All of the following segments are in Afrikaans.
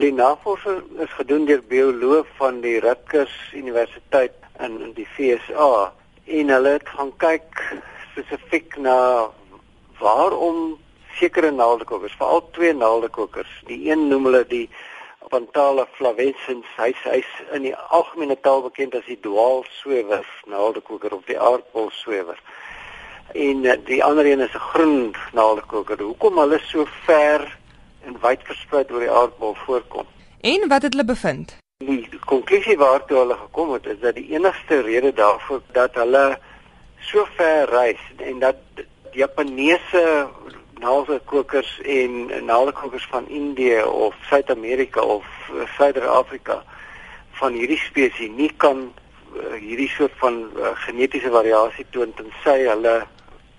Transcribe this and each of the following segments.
Die navorsing is gedoen deur bioloog van die Rutgers Universiteit in, in die VSA en hulle het gaan kyk spesifiek na waarom sekere naaldekokers, veral twee naaldekokers, die een noem hulle die Panthala flavescens, hy's hy's in die algemene taal bekend as die dwaalswewer naaldekoker of die aardbolswewer. En uh, die ander een is 'n groen naaldekoker. Hoekom hulle so ver en wyd versprei oor die aardbol voorkom? En wat het hulle bevind? Die konklusie waartoe hulle gekom het is dat die enigste rede daarvoor dat hulle so ver reis en dat Japaneese naalkokers en naalkokers van Indië of Suid-Amerika of Suider-Afrika van hierdie spesies nie kan uh, hierdie soort van uh, genetiese variasie toon tensy hulle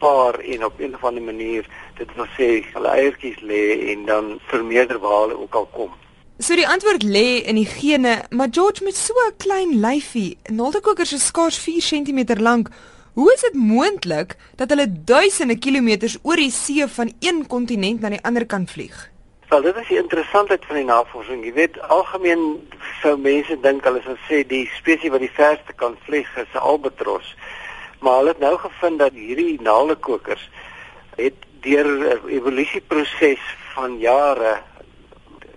paar en op 'n of ander manier dit wil sê hulle eiertjies lê en dan vermeerder waar hulle ook al kom. So die antwoord lê in die gene, maar George met so 'n klein lyfie, naalkokers is skaars 4 cm lank. Hoe is dit moontlik dat hulle duisende kilometers oor die see van een kontinent na die ander kan vlieg? Wel, dit is die interessantheid van die navorsing. Jy weet, algemeen sou mense dink hulle sou sê die spesies wat die verste kan vlieg is 'n albatros. Maar hulle het nou gevind dat hierdie naalekokers het deur 'n evolusieproses van jare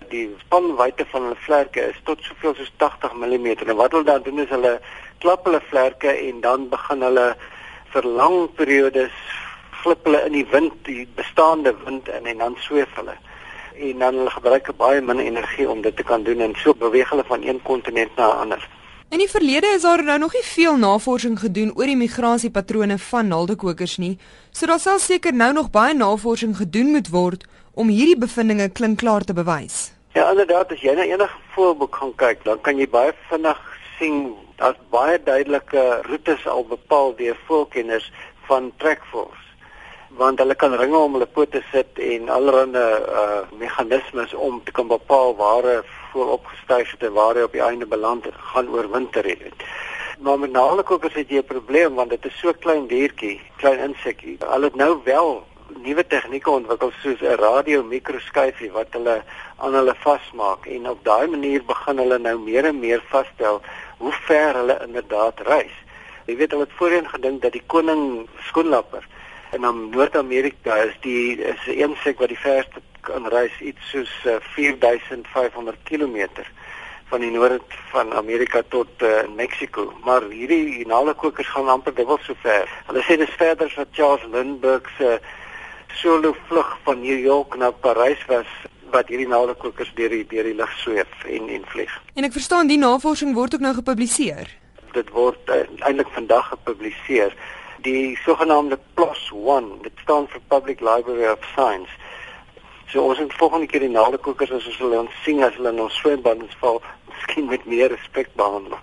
die spanwyte van hulle vlerke is tot soveel soos 80 mm. En wat hulle dan doen is hulle klap hulle vlerke en dan begin hulle vir lang periodes flip hulle in die wind, die bestaande wind in en dan sweef hulle. En dan hulle gebruik baie min energie om dit te kan doen en so beweeg hulle van een kontinent na 'n ander. In die verlede is daar nou nog nie veel navorsing gedoen oor die migrasiepatrone van naldekokers nie. So daar sal seker nou nog baie navorsing gedoen moet word om hierdie bevindinge klinkklaar te bewys. Ja, inderdaad, as jy na enige voorbeeld gaan kyk, dan kan jy baie vinnig sien daar's baie duidelike roetes al bepaal deur voelkenners van trekvoors want hulle kan ringe om hulle pote sit en allerlei uh meganismes om te kan bepaal waar hy vooropgestyg het en waar hy op die einde beland het gaan oorwinter het. Maar met naalkokers het jy 'n probleem want dit is so klein diertjie, klein insekkie. Hulle het nou wel nuwe tegnieke ontwikkel soos 'n radiomikroskopie wat hulle aan hulle vasmaak en op daai manier begin hulle nou meer en meer vasstel hoe ver hulle inderdaad reis. Jy weet hulle het voorheen gedink dat die koning skoenlapper in Noord-Amerika is die is 'n insek wat die verste kan reis iets soos uh, 4500 km van die noord van Amerika tot uh, Mexico, maar hierdie naalekokers gaan amper dubbel so ver. Hulle sê dis verder as wat Charles Lindbergh se solo vlug van New York na Parys was wat hierdie naalekokers deur die deur die lug sweef en en vlieg. En ek verstaan die navorsing word ook nou gepubliseer. Dit word uh, eintlik vandag gepubliseer. Die sogenaamde PLOS 1, dit staan vir Public Library of Science. So ons het volgende keer die naalekokers as ons hulle ons sien as hulle in ons swembaddens val, miskien met meer respek behandel.